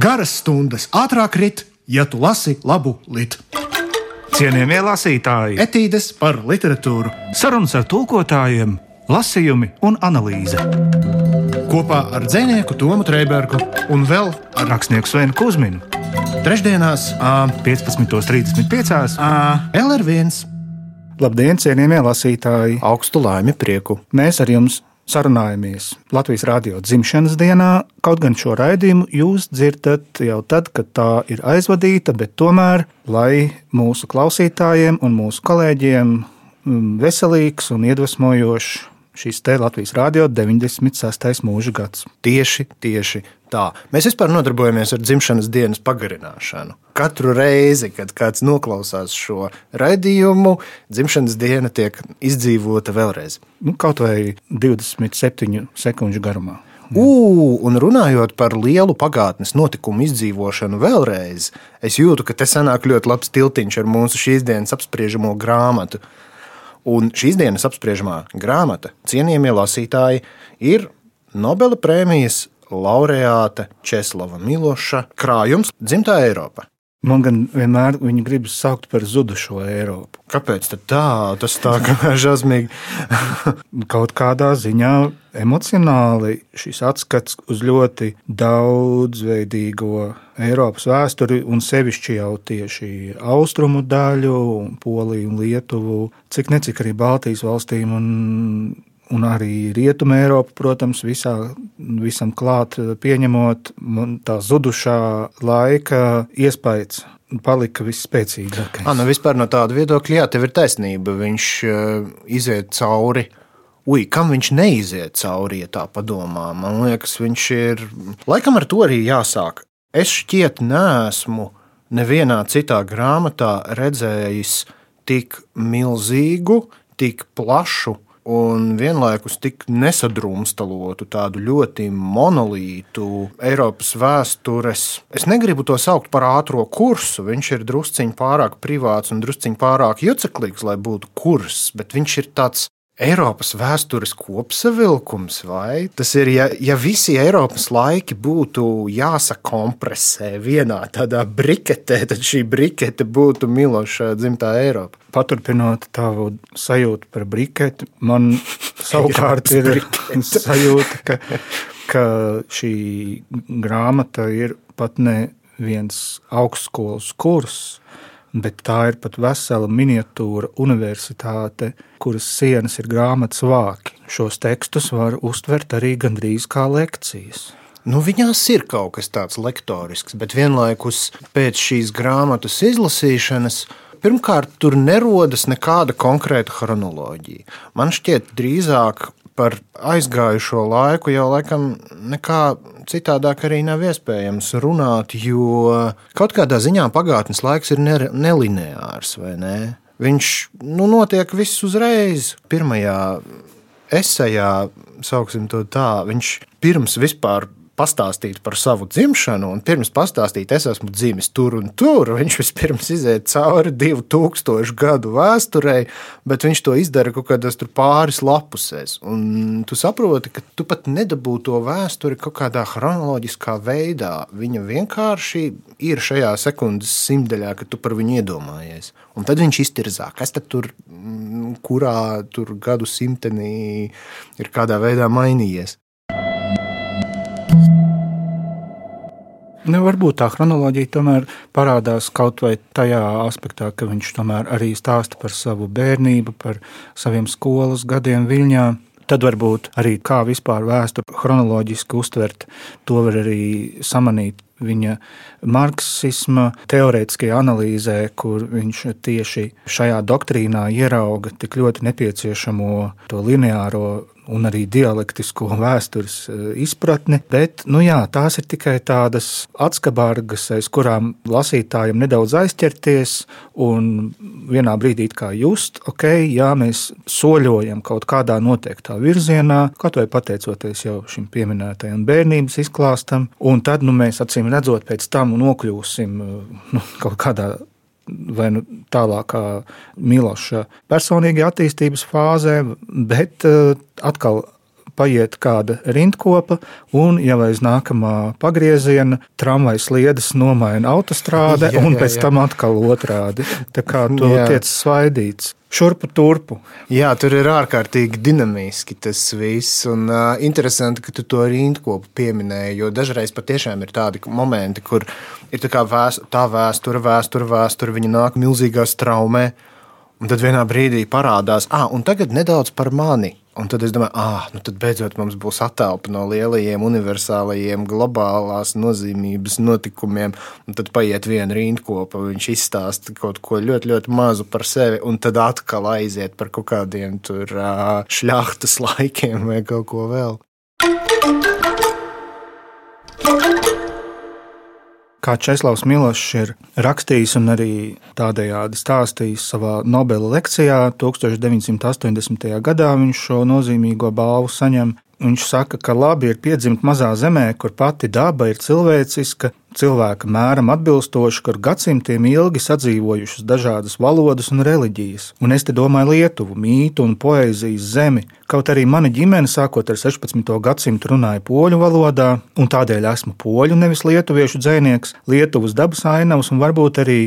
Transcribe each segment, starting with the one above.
Garas stundas ātrāk rit, ja tu lasi labu litu. Cienījamie lasītāji, Etīdes par literatūru sarunas ar tulkotājiem, lasījumi un analīze. kopā ar dzinieku Tomu Trēbergu un vēl Ar rakstnieku Svenu Kusminu trešdienās ā, 15.35. ā, LR1 Labdien, cienījamie lasītāji! augstu laimi prieku. Mēs ar jums sarunājamies Latvijas Rādio dzimšanas dienā. Kaut gan šo raidījumu jūs dzirdat jau tad, kad tā ir aizvadīta, bet tomēr, lai mūsu klausītājiem un mūsu kolēģiem mm, veselīgs un iedvesmojošs šis te Latvijas Rādio 96. mūža gads. Tieši, tieši tā. Mēs vispār nodarbojamies ar dzimšanas dienas pagarināšanu. Katru reizi, kad kāds noklausās šo raidījumu, dzimšanas diena tiek izdzīvota vēlreiz. Nu, kaut vai 27 sekundžu garumā. Ugh, un runājot par lielu pagātnes notikumu izdzīvošanu vēlreiz, es jūtu, ka te sanāk ļoti labs tiltiņš ar mūsu šīs dienas apspriežamo grāmatu. Un šīs dienas apspriežamā grāmata, cienījamie lasītāji, ir Nobela prēmijas laureāta Česlava Miloša krājums Dzimtā Eiropa. Man gan vienmēr viņa gribas saukt par zudušo Eiropu. Kāpēc tā? Tas tā kā žazmīgi. Kaut kādā ziņā emocionāli šis atskats uz ļoti daudzveidīgo Eiropas vēsturi, un sevišķi jau tieši austrumu daļu, Poliju un Lietuvu, cik necik arī Baltijas valstīm un, un arī Rietumē Eiropu, protams, visā, visam klāt pieņemot tā zudušā laika iespējas. Palika visspēcīgākais. Ah, nu vispār no tāda viedokļa, jā, tev ir taisnība. Viņš uh, iziet cauri. Ui, kam viņš neiziet cauri, ja tā padomā? Man liekas, viņš ir. Laikam ar to arī jāsāk. Es šķiet, neesmu nevienā citā grāmatā redzējis tik milzīgu, tik plašu un vienlaikus tik nesadrumstalotu, tādu ļoti monolītu Eiropas vēstures. Es negribu to saukt par ātrā kursu. Viņš ir drusciņš pārāk privāts un drusciņš pārāk juceklīgs, lai būtu kurs, bet viņš ir tāds. Eiropas vēstures kopsavilkums, vai? Tas ir, ja, ja visi Eiropas laiki būtu jāsakompresē vienā tādā briketē, tad šī brikete būtu Miloša dzimtā Eiropa. Paturpinot tavu sajūtu par briketi, man savukārt ir sajūta, ka, ka šī grāmata ir pat ne viens augstskolas kurs, bet tā ir pat vesela miniatūra universitāte, kuras sienas ir grāmatas vāki. Šos tekstus var uztvert arī gandrīz kā lekcijas. Nu, viņās ir kaut kas tāds lektorisks, bet vienlaikus pēc šīs grāmatas izlasīšanas pirmkārt tur nerodas nekāda konkrēta chronoloģija. Man šķiet, drīzāk par aizgājušo laiku jau laikam nekā citādāk arī nav iespējams runāt, jo kaut kādā ziņā pagātnes laiks ir ne- nelineārs, vai ne? Viņš nu, notiek viss uzreiz. Pirmajā esejā, sauksim to tā, viņš pirms vispār pastāstīt par savu dzimšanu, un pirms pastāstīt, es esmu dzimis tur un tur. Viņš vispirms iziet cauri 2000 gadu vēsturei, bet viņš to izdara kaut kādās pāris lapusēs. Un tu saproti, ka tu pat nedabū to vēsturi kaut kādā chronoloģiskā veidā. Viņa vienkārši ir šajā sekundes simtdaļā, kad tu par viņu iedomājies. Un tad viņš iztirzā, kas tad tur, mm, kurā tur gadu simtenī ir kādā veidā mainījies. Nu, varbūt tā chronoloģija tomēr parādās kaut vai tajā aspektā, ka viņš tomēr arī stāsta par savu bērnību, par saviem skolas gadiem Viļņā. Tad varbūt arī kā vispār vēsturi chronoloģiski uztvert, to var arī samanīt viņa marksisma teorētiskajā analīzē, kur viņš tieši šajā doktrīnā ierauga tik ļoti nepieciešamo to lineāro un arī dialektisko vēstures e, izpratni. Bet nu jā, tās ir tikai tādas atskabārgas, aiz kurām lasītājiem nedaudz aizķerties un vienā brīdī kā just, ok, jā, mēs soļojam kaut kādā noteiktā virzienā, kaut vai pateicoties jau šim pieminētajam bērnības izklāstam, un tad nu, mēs acīm redzot pēc tam nokļūsim e, nu, kaut kādā vai nu tālākā Miloša personīgā attīstības fāzē, bet eh, atkal paiet kāda rindkopa, un jau aiz nākamā pagrieziena tramvaja sliedes nomaina autostrāde, Jā, un jā, pēc jā. tam atkal otrādi. Tā kā tu Jā. tiec svaidīts. Šurpu turpu. Jā, tur ir ārkārtīgi dinamiski tas viss. Un uh, interesanti, ka tu to rindkopu pieminēji, jo dažreiz patiešām ir tādi momenti, kur ir tā kā vēst, tā vēsture, vēsture, vēsture, viņa nāk milzīgā straumē, un tad vienā brīdī parādās, ah, un tagad nedaudz par mani. Un tad es domāju, ah, nu tad beidzot mums būs attēlpa no lielajiem, universālajiem, globālās nozīmības notikumiem. Un tad paiet viena rindkopa, viņš izstāsta kaut ko ļoti, ļoti mazu par sevi, un tad atkal aiziet par kaut kādiem tur šļachtas laikiem vai kaut ko vēl. Kā Česlavs Milošs ir rakstījis un arī tādējādi stāstījis savā Nobela lekcijā, 1980. gadā viņš šo nozīmīgo balvu saņem. Viņš saka, ka labi ir piedzimt mazā zemē, kur pati daba ir cilvēciska, cilvēka mēram atbilstoša, kur gadsimtiem ilgi sadzīvojušas dažādas valodas un reliģijas. Un es te domāju Lietuvu, mītu un poēzijas zemi. Kaut arī mana ģimene sākot ar 16. gadsimtu runāja poļu valodā, un tādēļ esmu poļu, nevis lietuviešu dzēnieks, Lietuvas dabas ainavas un varbūt arī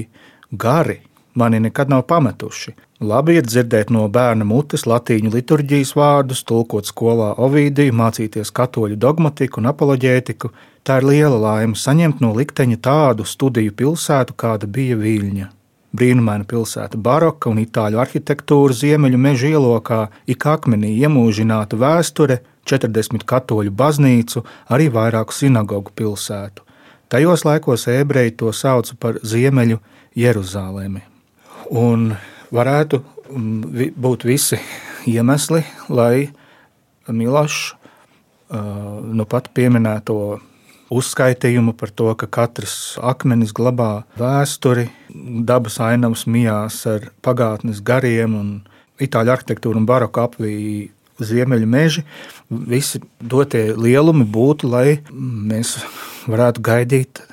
gari mani nekad nav pametuši. Labi ir dzirdēt no bērna mutes latīņu liturģijas vārdus, tulkot skolā Ovidiju, mācīties katoļu dogmatiku un apoloģētiku. Tā ir liela laime saņemt no likteņa tādu studiju pilsētu, kāda bija Viļņa. Brīnumaina pilsēta, baroka un itāļu arhitektūra ziemeļu meža ielokā, ik akmenī iemūžināta vēsture, 40 katoļu baznīcu, arī vairāku sinagogu pilsētu. Tajos laikos ebreji to sauca par Ziemeļu Jeruzalemi. Un varētu mm, būt visi iemesli, lai Milošs nu pat pieminēto uzskaitījumu par to, ka katrs akmenis glabā vēsturi, dabas ainavas mijās ar pagātnes gariem un itāļu arhitektūru un baroku apvīju ziemeļu meži. Visi dotie lielumi būtu, lai mēs varētu gaidīt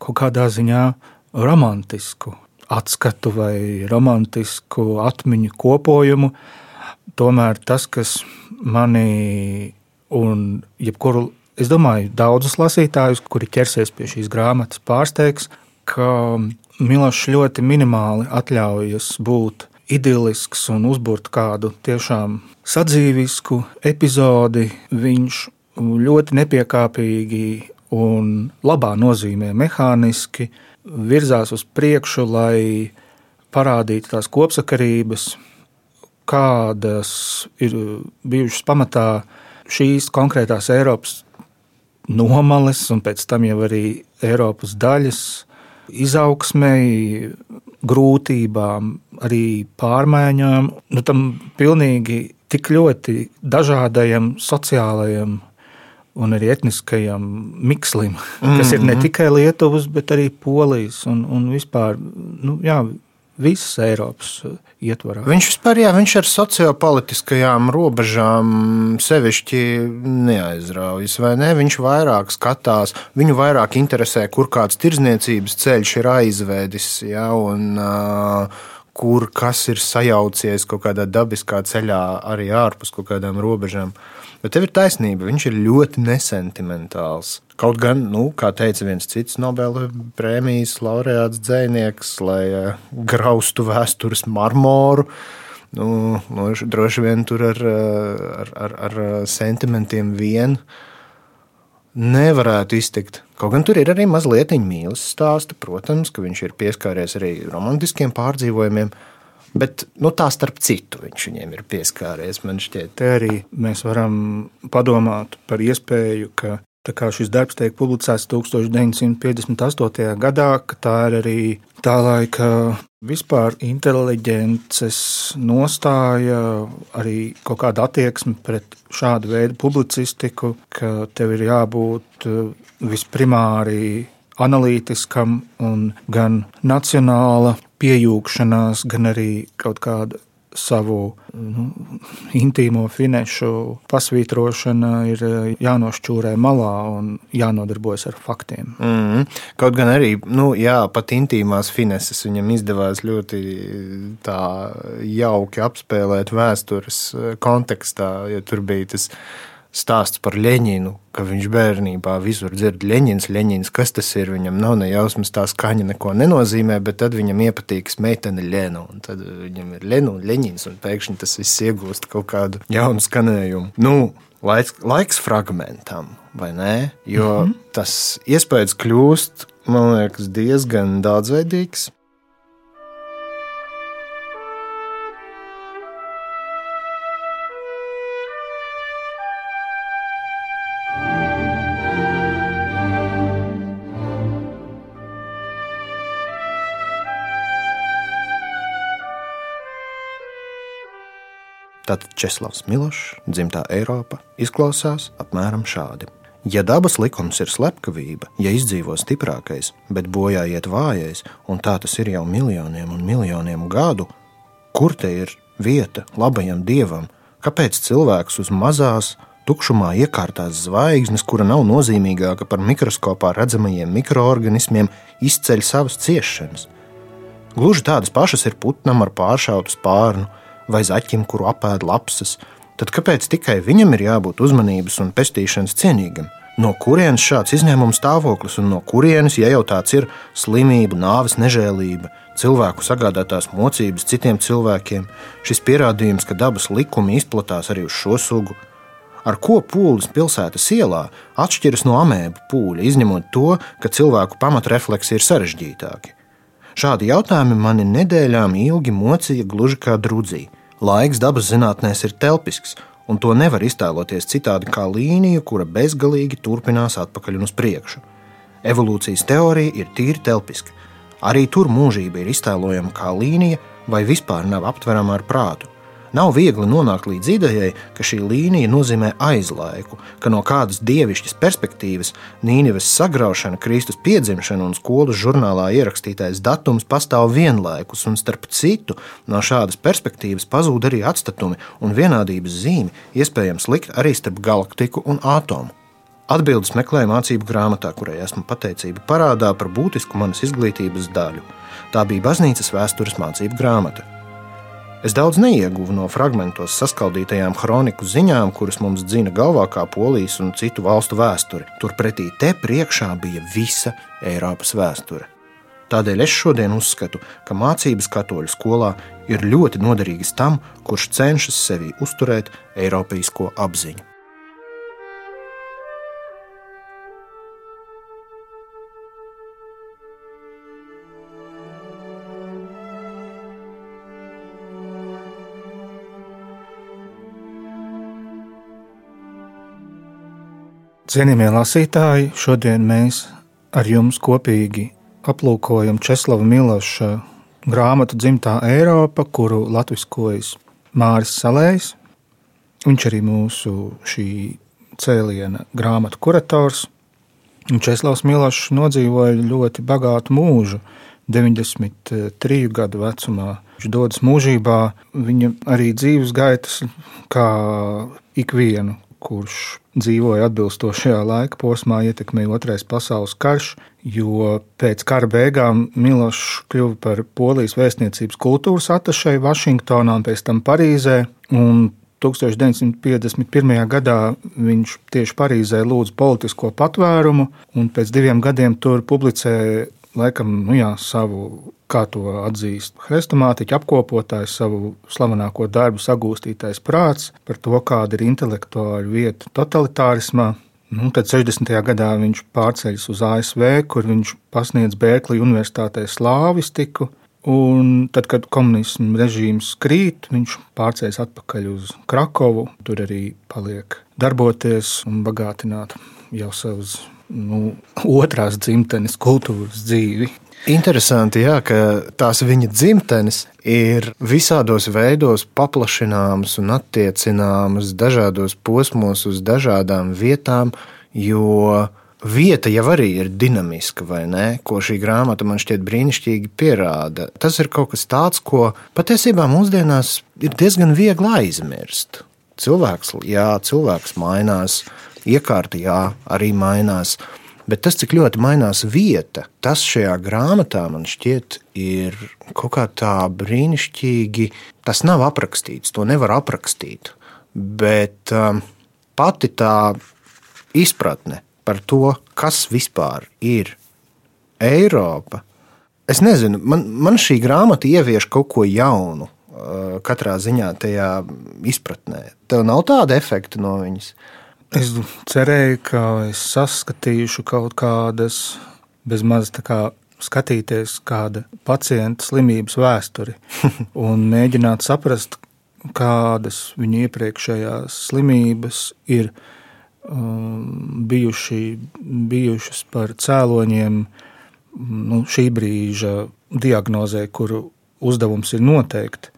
kaut kādā ziņā romantisku atskatu vai romantisku atmiņu kopojumu. Tomēr tas, kas mani un jebkuru, es domāju, daudzus lasītājus, kuri ķersies pie šīs grāmatas, pārsteigs, ka Milošs ļoti minimāli atļaujas būt idillisks un uzbūrt kādu tiešām sadzīvisku epizodi. Viņš ļoti nepiekāpīgi un labā nozīmē mehāniski virzās uz priekšu, lai parādītu tās kopsakarības, kādas ir bijušas pamatā šīs konkrētās Eiropas nomales un pēc tam jau arī Eiropas daļas izaugsmēji, grūtībām, arī pārmaiņām, nu, tam pilnīgi tik ļoti dažādajam sociālajam un arī etniskajam mikslim, kas ir ne tikai Lietuvas, bet arī Polijas un, un vispār nu, jā, visas Eiropas ietvarā. Viņš vispār, jā, viņš ar sociopolitiskajām robežām sevišķi neaizraujas, vai ne? Viņš vairāk skatās, viņu vairāk interesē, kur kāds tirzniecības ceļš ir aizvedis, jā, un uh, kur kas ir sajaucies kaut kādā dabiskā ceļā arī ārpus kaut kādām robežām. Bet tev ir taisnība, viņš ir ļoti nesentimentāls. Kaut gan, nu, kā teica viens cits Nobela prēmijas laureāts dzēnieks, lai uh, graustu vēstures marmoru, nu, nu, droši vien tur ar, ar, ar, ar sentimentiem vien nevarētu iztikt. Kaut gan tur ir arī mazliet mīlestības stāsta, protams, ka viņš ir pieskāries arī romantiskiem pārdzīvojumiem. Bet nu, tā starp citu viņš viņiem ir pieskāries. Man šķiet, Te arī mēs varam padomāt par iespēju, ka tā kā šis darbs tiek publicēts 1958. gadā, tā ir arī tā laika vispār inteliģences nostāja, arī kaut kāda attieksme pret šādu veidu publicistiku, ka tev ir jābūt eh, visprimāri analītiskam un gan nacionāla piejūgšanās, gan arī kaut kāda savu nu, intīmo finešu pasvītrošana ir eh, jānošķūrē malā un jānodarbojas ar faktiem. mm, kaut gan arī nu, jā, pat intīmās fineses viņam izdevās ļoti tā jauki apspēlēt vēstures kontekstā, jo tur bija tas stāsts par Leņķinu, ka viņš bērnībā visur dzird Leņķins, Leņķins, kas tas ir. Viņam nav ne jausmas, tā skaņa neko nenozīmē, bet tad viņam iepatīkas meitene Lēna. Tad viņam ir Lēna un Leņķins, un pēkšņi tas viss iegūst kaut kādu jaunu skanējumu. Nu, laiks, laiks fragmentam, vai ne? Jo mm -hmm. tas iespējas kļūst, man liekas, diezgan daudzveidīgs. Tātad Česlavs Milošs, dzimtā Eiropa, izklausās apmēram šādi. Ja dabas likums ir slepkavība, ja izdzīvo stiprākais, bet bojā iet vājais, un tā tas ir jau miljoniem un miljoniem gadu, kur te ir vieta labajam dievam? Kāpēc cilvēks uz mazās, tukšumā iekārtās zvaigznes, kura nav nozīmīgāka par mikroskopā redzamajiem mikroorganismiem, izceļ savas ciešanas? Gluži tādas pašas ir putnam ar pāršautu spārnu, vai zaķim, kuru apēd lapsas, tad kāpēc tikai viņam ir jābūt uzmanības un pestīšanas cienīgam? No kurienes šāds izņēmuma stāvoklis, un no kurienes, ja jau tāds ir slimība, nāves nežēlība, cilvēku sagādātās mocības citiem cilvēkiem, šis pierādījums, ka dabas likumi izplatās arī uz šo sugu? Ar ko pūlis pilsētas ielā atšķiras no amēbu pūļa, izņemot to, ka cilvēku pamatrefleksi ir sarežģītāki? Šādi jautājumi mani nedēļām ilgi mocīja gluži kā drudzīgi. Laiks dabas zinātnēs ir telpisks, un to nevar iztēloties citādi kā līniju, kura bezgalīgi turpinās atpakaļ un uz priekšu. Evolūcijas teorija ir tīri telpiska. Arī tur mūžība ir iztēlojama kā līnija, vai vispār nav aptverama ar prātu. Nav viegli nonākt līdz idejai, ka šī līnija nozīmē aizlaiku, ka no kādas dievišķas perspektīvas Nīneves sagraušana, Kristus piedzimšana un skolas žurnālā ierakstītais datums pastāv vienlaikus, un starp citu, no šādas perspektīvas pazūd arī atstatumi un vienādības zīme, iespējams likt arī starp galaktiku un atomu. Atbildes meklēju mācību grāmatā, kurai esmu pateicība parādā par būtisku manas izglītības daļu. Tā bija baznīcas vēstures mācību grāmata. Es daudz neieguvu no fragmentos saskaldītajām kroniku ziņām, kuras mums dzina galvā kā polijas un citu valstu vēsture. Turpretī te priekšā bija visa Eiropas vēsture. Tādēļ es šodien uzskatu, ka mācības katoļu skolā ir ļoti noderīgas tam, kurš cenšas sevi uzturēt eiropeisko apziņu. Cienījamie lasītāji, šodien mēs ar jums kopīgi aplūkojam Česlava Miloša grāmatu Zimtā Eiropa, kuru latviskojas Māris Salējs. Viņš arī mūsu šī cēliena grāmatu kurators. Česlavs Milošs nodzīvoja ļoti bagātu mūžu, 93 gadu vecumā. Viņš dodas mūžībā, viņa arī dzīves gaitas, kā ikvienu, kurš dzīvoja atbilstošajā laika posmā, ietekmēja Otrais pasaules karš, jo pēc kara beigām Milošs kļuva par Polijas vēstniecības kultūras atašai Vašingtonā un pēc tam Parīzē. Un 1951. gadā viņš tieši Parīzē lūdza politisko patvērumu, un pēc diviem gadiem tur publicēja laikam, nu jā, savu, kā to atzīst Hrestomātiķa apkopotājs, savu slavenāko darbu sagūstītais prāts par to, kāda ir intelektuāla vieta totalitārismā. Nu, tad 60. gadā viņš pārceļas uz ASV, kur viņš pasniedz Bērklī Universitātē slāvistiku. Un tad, kad komunismu režīms krīt, viņš pārcēlās atpakaļ uz Krakovu. Tur arī paliek darboties un bagātināt jau savus nu, otrās dzimtenes kultūras dzīvi. Interesanti, jā, ka tās viņa dzimtenes ir visādos veidos paplašināmas un attiecināmas dažādos posmos uz dažādām vietām, jo vieta jau arī ir dinamiska, vai ne? Ko šī grāmata man šķiet brīnišķīgi pierāda. Tas ir kaut kas tāds, ko patiesībā mūsdienās ir diezgan viegli aizmirst. Cilvēks, jā, cilvēks mainās, iekārta, jā, arī mainās. Bet tas, cik ļoti mainās vieta, tas šajā grāmatā man šķiet, ir kaut kā tā brīnišķīgi. Tas nav aprakstīts, to nevar aprakstīt. Bet um, pati tā izpratne par to, kas vispār ir Eiropa. Es nezinu, man, man šī grāmata ievieš kaut ko jaunu. uh, Katrā ziņā tajā izpratnē. Tev nav tāda efekta no viņas. Es cerēju, ka es saskatīšu kaut kādas, bezmaz tā kā skatīties kāda pacienta slimības vēsturi un mēģināt saprast, kādas viņa iepriekšējās slimības ir um, bijuši, bijušas par cēloņiem nu, šī brīža diagnozē, kuru uzdevums ir noteikt.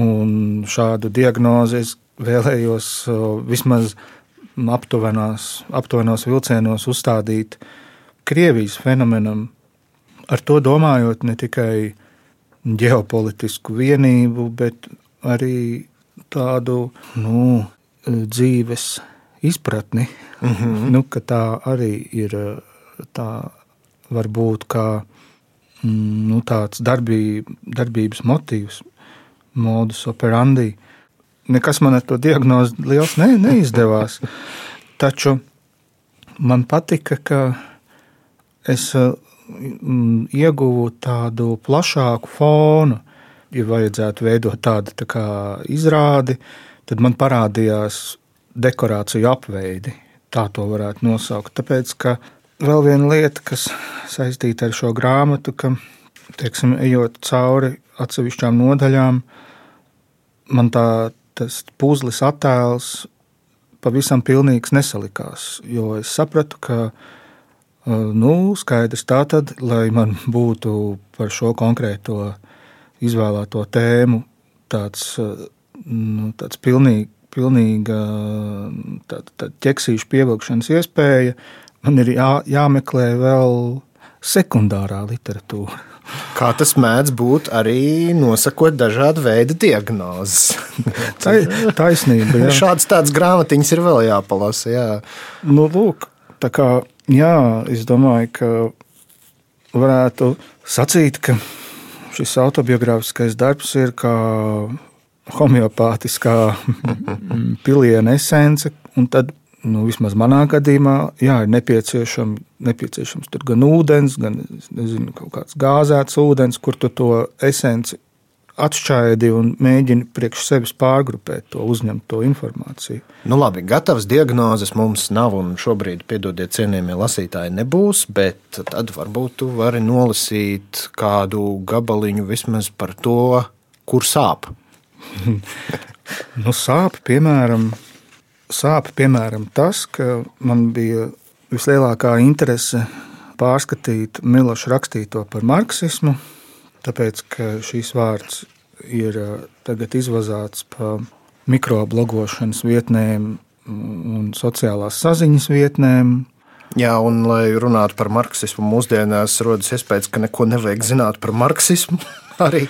Un šādu diagnozi es vēlējos uh, vismaz aptuvenās, aptuvenos vilcienos uzstādīt Krievijas fenomenam, ar to domājot ne tikai ģeopolitisku vienību, bet arī tādu nu, dzīves izpratni, mm -hmm. nu, ka tā arī ir tā varbūt kā nu, tāds darbī, darbības motīvs, modus operandi. Nekas man ar to diagnozi liels ne, neizdevās. Taču man patika, ka es mm, ieguvu tādu plašāku fonu. Ja vajadzētu veidot tādu tā kā izrādi, tad man parādījās dekorāciju apveidi. Tā to varētu nosaukt. Tāpēc, ka vēl viena lieta, kas saistīta ar šo grāmatu, ka, teiksim, ejot cauri atsevišķām nodaļām, man tā, tas puzles attēls pavisam pilnīgs nesalikās. Jo es sapratu, ka nu, skaidrs tā tad, lai man būtu par šo konkrēto izvēlēto tēmu tāds, nu, tāds pilnīgi, pilnīga tā, tā ķeksīšu pievilkšanas iespēja, man ir jā, jāmeklē vēl sekundārā literatūra. Kā tas mēdz būt arī nosakot dažādu veidu diagnozes. Tā ir taisnība. Jā. Šādas tādas grāmatiņas ir vēl jāpalasa. Jā. Nu, lūk, tā kā, jā, es domāju, ka varētu sacīt, ka šis autobiogrāfiskais darbs ir kā homeopātiskā piliena esence, un tad nu, vismaz manā gadījumā, jā, ir nepieciešam, nepieciešams gan ūdens, gan nezinu, kaut kāds gāzēts ūdens, kur tu to esenci atšķaidi un mēģini priekš sevis pārgrupēt to uzņemt to informāciju. Nu, labi, gatavas diagnozes mums nav, un šobrīd, piedodiet, cienījamie lasītāji, nebūs. Bet tad varbūt tu vari nolasīt kādu gabaliņu vismaz par to, kur sāp. nu, sāp, piemēram, sāp, piemēram, tas, ka man bija vislielākā interese pārskatīt Miloša rakstīto par marksismu tāpēc ka šīs vārds ir tagad izvazāts pa mikroblogošanas vietnēm un sociālās saziņas vietnēm. Jā, un lai runātu par marksismu, mūsdienās rodas iespējas, ka neko nevajag zināt par marksismu. Arī.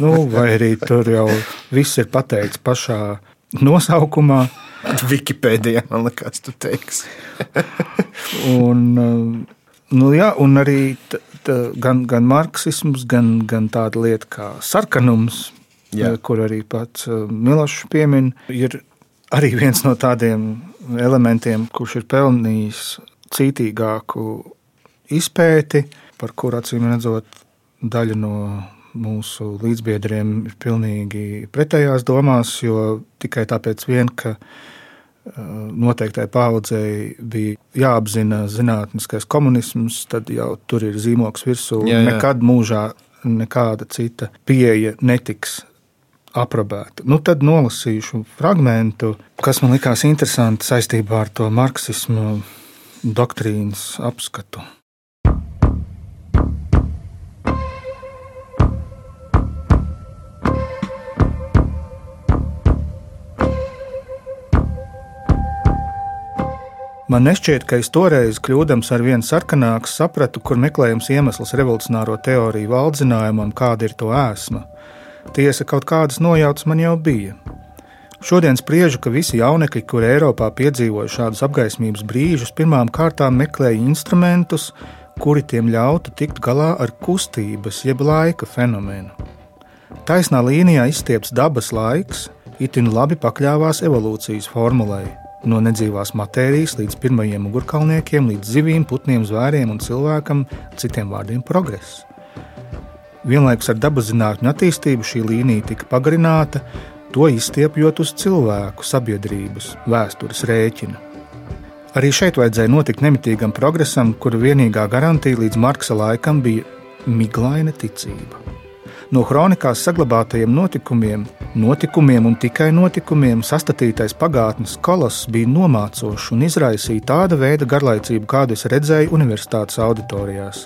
nu, vai arī tur jau viss ir pateikts pašā nosaukumā. Wikipēdijā man liekas, tu teiksi. un, nu, jā, un arī Eh, gan, gan marksisms, gan, gan tāda lieta kā sarkanums, Jā. Eh, kur arī pats eh, Milošs piemin, ir arī viens no tādiem elementiem, kurš ir pelnījis cītīgāku izpēti, par kuru acīm redzot, daļa no mūsu līdzbiedriem ir pilnīgi pretējās domās, jo tikai tāpēc, vien, ka noteiktai paudzei bija jāapzina zinātniskais komunisms, tad jau tur ir zīmoks virsū. Jā, jā. Nekad mūžā nekāda cita pieeja netiks aprobēta. Nu, tad nolasīšu fragment, kas man likās interesanti saistībā ar to marksismu doktrīnas apskatu. Man nešķiet, ka es toreiz, kļūdams ar vien sarkanāks, sapratu, kur meklējams iemesls revolucionāro teoriju valdzinājumam, kāda ir to ēsma. Tiesa, kaut kādas nojautas man jau bija. Šodien spriežu, ka visi jaunekļi, kuri Eiropā piedzīvoja šādus apgaismības brīžus, pirmām kārtām meklēja instrumentus, kuri tiem ļautu tikt galā ar kustības, jeb laika fenomenu. Taisnā līnijā izstiepts dabas laiks, itin labi pakļāvās evolūcijas formulai no nedzīvās matērijas līdz pirmajiem ugurkalniekiem, līdz zivīm, putniem, zvēriem un cilvēkam, citiem vārdiem - progress. Vienlaikus ar dabas zinātņu attīstību šī līnija tika pagarināta, to izstiepjot uz cilvēku, sabiedrības, vēstures rēķina. Arī šeit vajadzēja notikt nemitīgam progresam, kura vienīgā garantija līdz Marksa laikam bija miglaina ticība. No kronikās saglabātajiem notikumiem, notikumiem un tikai notikumiem sastatītais pagātnes koloss bija nomācošs un izraisīja tāda veida garlaicību, kādu es redzēju universitātes auditorijās.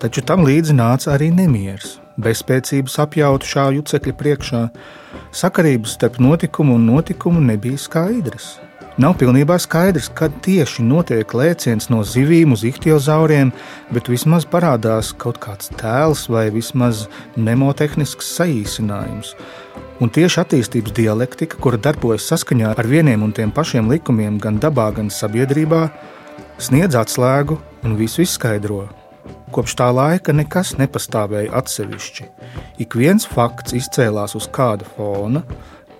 Taču tam līdzi nāca arī nemieris, bezspēcības apjautu šā jucekļa priekšā. Sakarības starp notikumu un notikumu nebija skaidras. Nav pilnībā skaidrs, kad tieši notiek lēciens no zivīm uz ichtiozauriem, bet vismaz parādās kaut kāds tēls vai vismaz nemotehnisks saīsinājums. Un tieši attīstības dialektika, kura darbojas saskaņā ar vieniem un tiem pašiem likumiem gan dabā, gan sabiedrībā, sniedz atslēgu un visu izskaidro. Kopš tā laika nekas nepastāvēja atsevišķi. Ik viens fakts izcēlās uz kāda fona,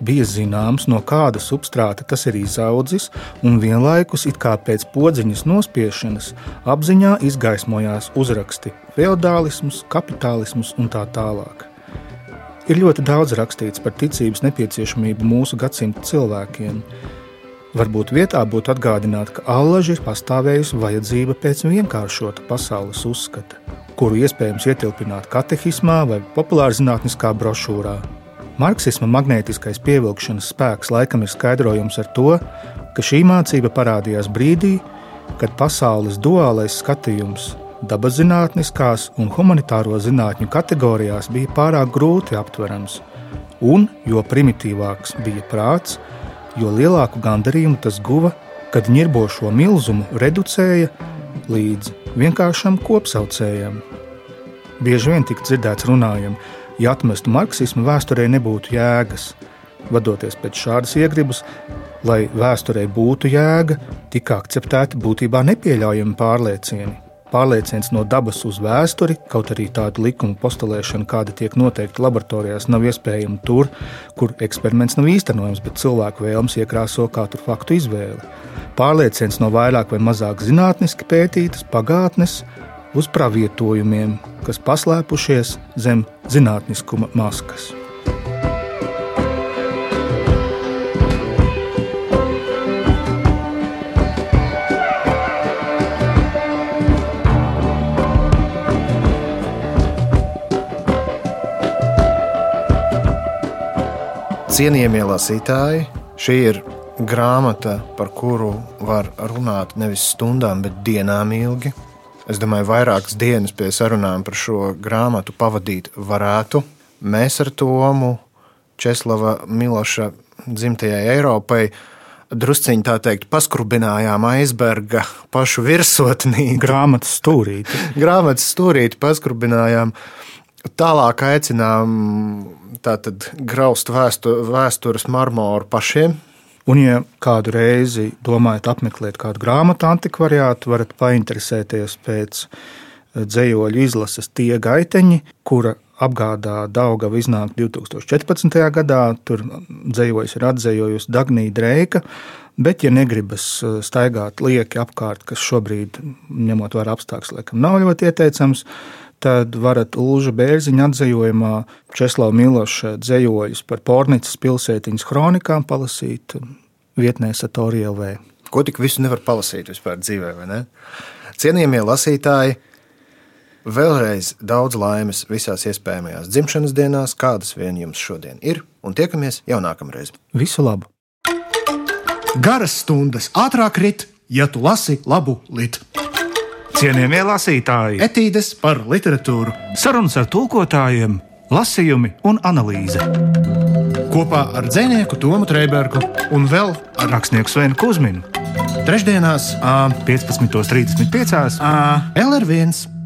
bija zināms, no kāda substrāta tas ir izaudzis, un vienlaikus, it kā pēc podziņas nospiešanas, apziņā izgaismojās uzraksti - feudālisms, kapitālisms un tā tālāk. Ir ļoti daudz rakstīts par ticības nepieciešamību mūsu gadsimta cilvēkiem. Varbūt vietā būtu atgādināt, ka allaži ir pastāvējusi vajadzība pēc vienkāršota pasaules uzskata, kuru iespējams ietilpināt katehismā vai populārzinātniskā brošūrā. Marksisma magnētiskais pievilkšanas spēks laikam ir skaidrojums ar to, ka šī mācība parādījās brīdī, kad pasaules duālais skatījums dabas zinātniskās un humanitāro zinātņu kategorijās bija pārāk grūti aptverams, un jo primitīvāks bija prāts, jo lielāku gandarījumu tas guva, kad ņirbošo milzumu reducēja līdz vienkāršam kopsaucējam. Bieži vien tika dzirdēts runājot, Ja atmestu marksismu, vēsturē nebūtu jēgas. Vadoties pēc šādas iegribas, lai vēsturē būtu jēga, tika akceptēti būtībā nepieļaujami pārliecieni. Pārlieciens no dabas uz vēsturi, kaut arī tādu likumu postulēšana, kāda tiek noteikta laboratorijās, nav iespējama tur, kur eksperiments nav īstenojams, bet cilvēku vēlmes iekrāso katru faktu izvēli. Pārlieciens no vairāk vai mazāk zinātniski pētītas pagātnes, uz pravietojumiem, kas paslēpušies zem zinātniskuma maskas. Cienījamie lasītāji, šī ir grāmata, par kuru var runāt nevis stundām, bet dienām ilgi. Es domāju, vairākas dienas pie sarunām par šo grāmatu pavadīt varētu. Mēs ar Tomu Česlava Miloša dzimtajai Eiropai drusciņā tā teikt, paskrubinājām aizberga pašu virsotnī. Grāmatas stūrīti. Grāmatas stūrīti paskrubinājām. Tālāk aicinām tātad graust vēstu, vēstures marmoru pašiem, Un, ja kādu reizi domājat apmeklēt kādu grāmatu antikvariātu, varat painteresēties pēc eh, dzējoļu izlases Tie gaiteņi, kura apgādā Daugava iznāk 2014. gadā. Tur dzējojas ir atzējojusi Dagnija Dreika. Bet, ja negribas eh, staigāt lieki apkārt, kas šobrīd, ņemot vērā apstākļus, laikam nav ļoti ieteicams, tad varat Ulža Bērziņa atzējojumā Česlava Miloša dzējoļus par Pornicas pilsētiņas kronikām palasīt vietnē Satori LV. Ko tik visu nevar palasīt vispār dzīvē, vai ne? Cienījamie lasītāji, vēlreiz daudz laimes visās iespējamajās dzimšanas dienās, kādas vien jums šodien ir, un tiekamies jau nākamreiz. Visu labu! Garas stundas ātrāk rit, ja tu lasi labu litu. Cienījamie lasītāji, Etīdes par literatūru sarunas ar tulkotājiem, lasījumi un analīze. kopā ar dzinieku Tomu Trēbergu un vēl Ar rakstnieku Svenu Kusminu trešdienās 15.35. LR1.